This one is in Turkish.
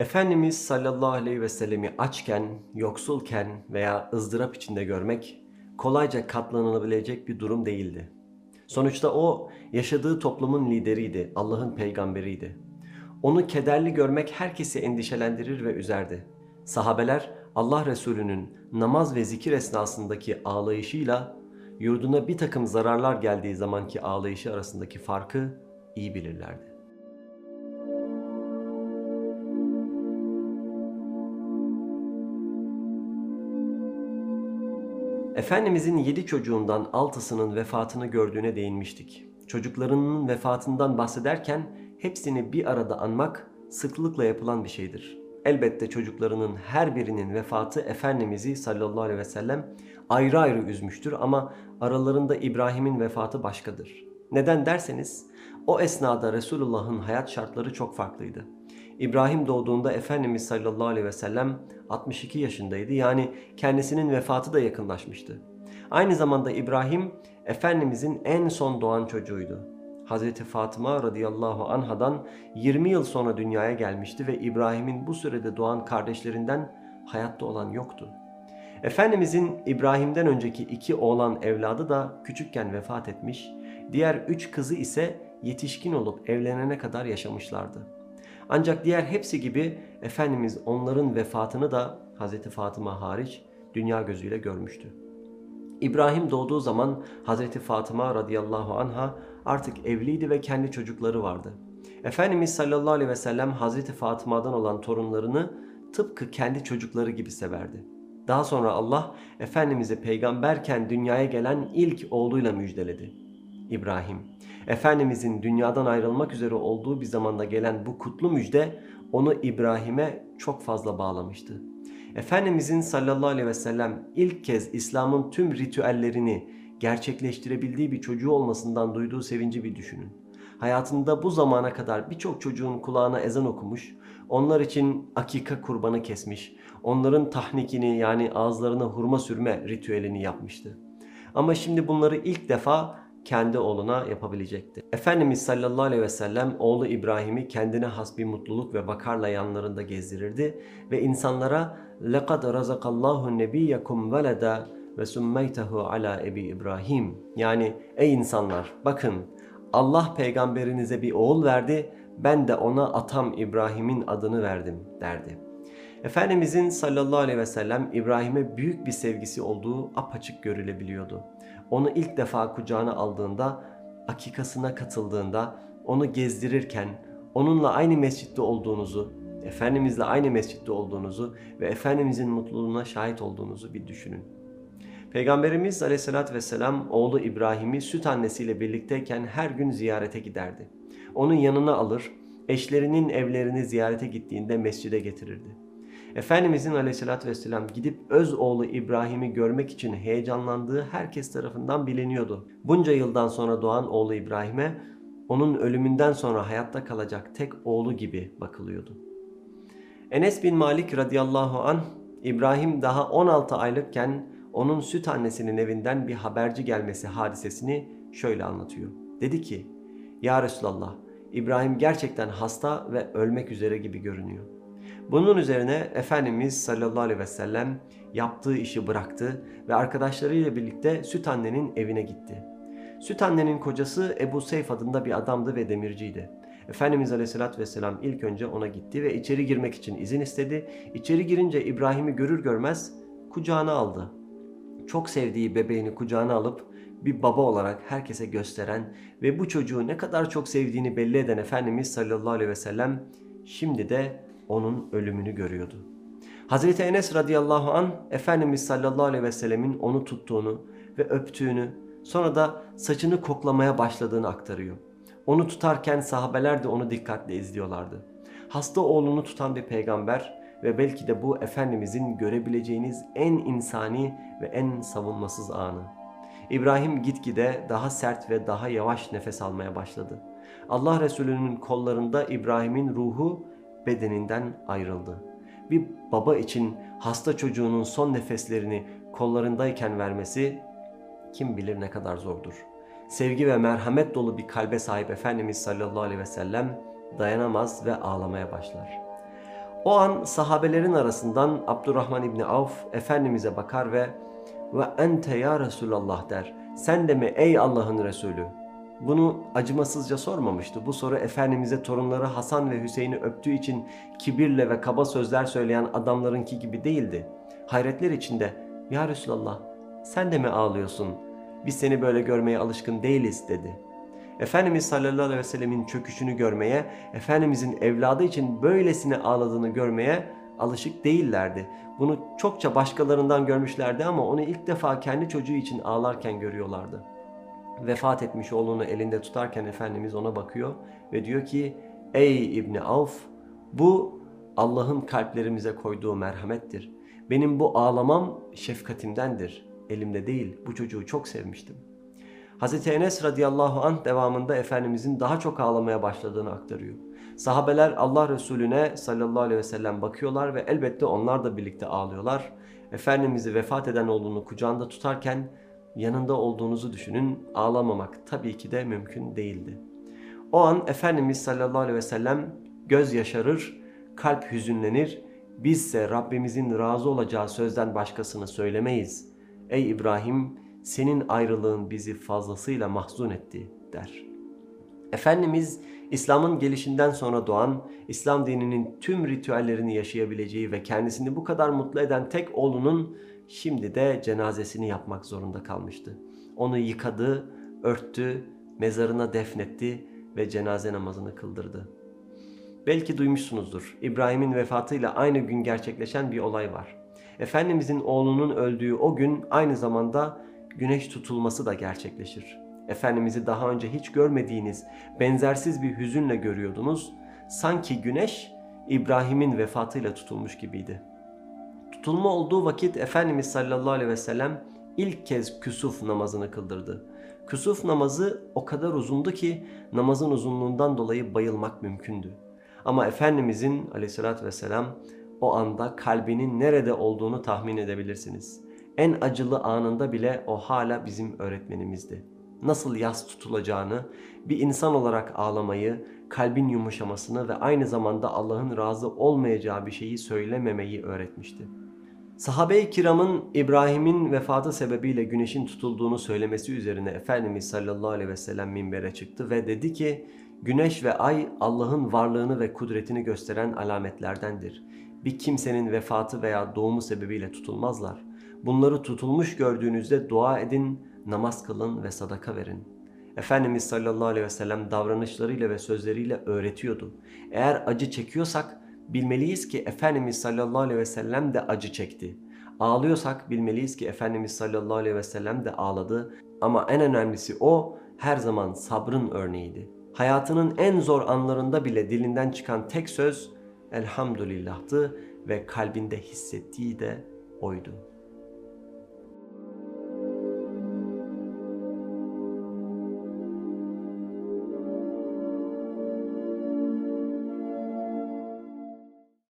Efendimiz sallallahu aleyhi ve sellemi açken, yoksulken veya ızdırap içinde görmek kolayca katlanılabilecek bir durum değildi. Sonuçta o yaşadığı toplumun lideriydi, Allah'ın peygamberiydi. Onu kederli görmek herkesi endişelendirir ve üzerdi. Sahabeler Allah Resulü'nün namaz ve zikir esnasındaki ağlayışıyla yurduna bir takım zararlar geldiği zamanki ağlayışı arasındaki farkı iyi bilirlerdi. Efendimizin yedi çocuğundan altısının vefatını gördüğüne değinmiştik. Çocuklarının vefatından bahsederken hepsini bir arada anmak sıklıkla yapılan bir şeydir. Elbette çocuklarının her birinin vefatı Efendimiz'i sallallahu aleyhi ve sellem ayrı ayrı üzmüştür ama aralarında İbrahim'in vefatı başkadır. Neden derseniz o esnada Resulullah'ın hayat şartları çok farklıydı. İbrahim doğduğunda Efendimiz sallallahu aleyhi ve sellem 62 yaşındaydı. Yani kendisinin vefatı da yakınlaşmıştı. Aynı zamanda İbrahim Efendimizin en son doğan çocuğuydu. Hazreti Fatıma radıyallahu anhadan 20 yıl sonra dünyaya gelmişti ve İbrahim'in bu sürede doğan kardeşlerinden hayatta olan yoktu. Efendimizin İbrahim'den önceki iki oğlan evladı da küçükken vefat etmiş, diğer üç kızı ise yetişkin olup evlenene kadar yaşamışlardı. Ancak diğer hepsi gibi Efendimiz onların vefatını da Hazreti Fatıma hariç dünya gözüyle görmüştü. İbrahim doğduğu zaman Hazreti Fatıma radıyallahu anha artık evliydi ve kendi çocukları vardı. Efendimiz sallallahu aleyhi ve sellem Hazreti Fatıma'dan olan torunlarını tıpkı kendi çocukları gibi severdi. Daha sonra Allah Efendimiz'e peygamberken dünyaya gelen ilk oğluyla müjdeledi. İbrahim. Efendimizin dünyadan ayrılmak üzere olduğu bir zamanda gelen bu kutlu müjde onu İbrahim'e çok fazla bağlamıştı. Efendimizin sallallahu aleyhi ve sellem ilk kez İslam'ın tüm ritüellerini gerçekleştirebildiği bir çocuğu olmasından duyduğu sevinci bir düşünün. Hayatında bu zamana kadar birçok çocuğun kulağına ezan okumuş, onlar için akika kurbanı kesmiş, onların tahnikini yani ağızlarına hurma sürme ritüelini yapmıştı. Ama şimdi bunları ilk defa kendi oğluna yapabilecekti. Efendimiz sallallahu aleyhi ve sellem oğlu İbrahim'i kendine has bir mutluluk ve vakarla yanlarında gezdirirdi ve insanlara لَقَدْ رَزَقَ اللّٰهُ نَبِيَّكُمْ وَلَدًا ve summeytehu ala ebi İbrahim. Yani ey insanlar bakın Allah peygamberinize bir oğul verdi ben de ona atam İbrahim'in adını verdim derdi. Efendimizin sallallahu aleyhi ve sellem İbrahim'e büyük bir sevgisi olduğu apaçık görülebiliyordu. Onu ilk defa kucağına aldığında, akikasına katıldığında, onu gezdirirken, onunla aynı mescitte olduğunuzu, Efendimizle aynı mescitte olduğunuzu ve Efendimizin mutluluğuna şahit olduğunuzu bir düşünün. Peygamberimiz aleyhissalatü vesselam oğlu İbrahim'i süt annesiyle birlikteyken her gün ziyarete giderdi. Onun yanına alır, eşlerinin evlerini ziyarete gittiğinde mescide getirirdi. Efendimizin aleyhissalatü vesselam gidip öz oğlu İbrahim'i görmek için heyecanlandığı herkes tarafından biliniyordu. Bunca yıldan sonra doğan oğlu İbrahim'e onun ölümünden sonra hayatta kalacak tek oğlu gibi bakılıyordu. Enes bin Malik radıyallahu an İbrahim daha 16 aylıkken onun süt annesinin evinden bir haberci gelmesi hadisesini şöyle anlatıyor. Dedi ki, Ya Resulallah, İbrahim gerçekten hasta ve ölmek üzere gibi görünüyor. Bunun üzerine Efendimiz sallallahu aleyhi ve sellem yaptığı işi bıraktı ve arkadaşlarıyla birlikte süt annenin evine gitti. Süt annenin kocası Ebu Seyf adında bir adamdı ve demirciydi. Efendimiz Aleyhisselatü Vesselam ilk önce ona gitti ve içeri girmek için izin istedi. İçeri girince İbrahim'i görür görmez kucağına aldı. Çok sevdiği bebeğini kucağına alıp bir baba olarak herkese gösteren ve bu çocuğu ne kadar çok sevdiğini belli eden Efendimiz sallallahu aleyhi ve sellem şimdi de onun ölümünü görüyordu. Hazreti Enes radıyallahu an Efendimiz sallallahu aleyhi ve sellemin onu tuttuğunu ve öptüğünü sonra da saçını koklamaya başladığını aktarıyor. Onu tutarken sahabeler de onu dikkatle izliyorlardı. Hasta oğlunu tutan bir peygamber ve belki de bu Efendimizin görebileceğiniz en insani ve en savunmasız anı. İbrahim gitgide daha sert ve daha yavaş nefes almaya başladı. Allah Resulü'nün kollarında İbrahim'in ruhu bedeninden ayrıldı. Bir baba için hasta çocuğunun son nefeslerini kollarındayken vermesi kim bilir ne kadar zordur. Sevgi ve merhamet dolu bir kalbe sahip Efendimiz sallallahu aleyhi ve sellem dayanamaz ve ağlamaya başlar. O an sahabelerin arasından Abdurrahman İbni Avf Efendimiz'e bakar ve ve ente ya Resulallah der. Sen de mi ey Allah'ın Resulü? Bunu acımasızca sormamıştı. Bu soru Efendimiz'e torunları Hasan ve Hüseyin'i öptüğü için kibirle ve kaba sözler söyleyen adamlarınki gibi değildi. Hayretler içinde ya Resulallah sen de mi ağlıyorsun? Biz seni böyle görmeye alışkın değiliz dedi. Efendimiz sallallahu aleyhi ve sellemin çöküşünü görmeye, Efendimizin evladı için böylesine ağladığını görmeye alışık değillerdi. Bunu çokça başkalarından görmüşlerdi ama onu ilk defa kendi çocuğu için ağlarken görüyorlardı. Vefat etmiş oğlunu elinde tutarken Efendimiz ona bakıyor ve diyor ki Ey İbni Avf bu Allah'ın kalplerimize koyduğu merhamettir. Benim bu ağlamam şefkatimdendir. Elimde değil. Bu çocuğu çok sevmiştim. Hazreti Enes radıyallahu anh devamında Efendimizin daha çok ağlamaya başladığını aktarıyor. Sahabeler Allah Resulüne sallallahu aleyhi ve sellem bakıyorlar ve elbette onlar da birlikte ağlıyorlar. Efendimiz'i vefat eden oğlunu kucağında tutarken yanında olduğunuzu düşünün. Ağlamamak tabii ki de mümkün değildi. O an Efendimiz sallallahu aleyhi ve sellem göz yaşarır, kalp hüzünlenir. Bizse Rabbimizin razı olacağı sözden başkasını söylemeyiz. Ey İbrahim senin ayrılığın bizi fazlasıyla mahzun etti der. Efendimiz İslam'ın gelişinden sonra doğan, İslam dininin tüm ritüellerini yaşayabileceği ve kendisini bu kadar mutlu eden tek oğlunun şimdi de cenazesini yapmak zorunda kalmıştı. Onu yıkadı, örttü, mezarına defnetti ve cenaze namazını kıldırdı. Belki duymuşsunuzdur. İbrahim'in vefatıyla aynı gün gerçekleşen bir olay var. Efendimizin oğlunun öldüğü o gün aynı zamanda güneş tutulması da gerçekleşir. Efendimiz'i daha önce hiç görmediğiniz benzersiz bir hüzünle görüyordunuz. Sanki güneş İbrahim'in vefatıyla tutulmuş gibiydi. Tutulma olduğu vakit Efendimiz sallallahu aleyhi ve sellem ilk kez küsuf namazını kıldırdı. Küsuf namazı o kadar uzundu ki namazın uzunluğundan dolayı bayılmak mümkündü. Ama Efendimizin aleyhissalatü vesselam o anda kalbinin nerede olduğunu tahmin edebilirsiniz. En acılı anında bile o hala bizim öğretmenimizdi. Nasıl yas tutulacağını, bir insan olarak ağlamayı, kalbin yumuşamasını ve aynı zamanda Allah'ın razı olmayacağı bir şeyi söylememeyi öğretmişti. Sahabe-i kiramın İbrahim'in vefatı sebebiyle güneşin tutulduğunu söylemesi üzerine Efendimiz sallallahu aleyhi ve sellem minbere çıktı ve dedi ki Güneş ve ay Allah'ın varlığını ve kudretini gösteren alametlerdendir. Bir kimsenin vefatı veya doğumu sebebiyle tutulmazlar. Bunları tutulmuş gördüğünüzde dua edin, namaz kılın ve sadaka verin. Efendimiz sallallahu aleyhi ve sellem davranışlarıyla ve sözleriyle öğretiyordu. Eğer acı çekiyorsak bilmeliyiz ki Efendimiz sallallahu aleyhi ve sellem de acı çekti. Ağlıyorsak bilmeliyiz ki Efendimiz sallallahu aleyhi ve sellem de ağladı. Ama en önemlisi o her zaman sabrın örneğiydi. Hayatının en zor anlarında bile dilinden çıkan tek söz elhamdülillah'tı ve kalbinde hissettiği de oydu.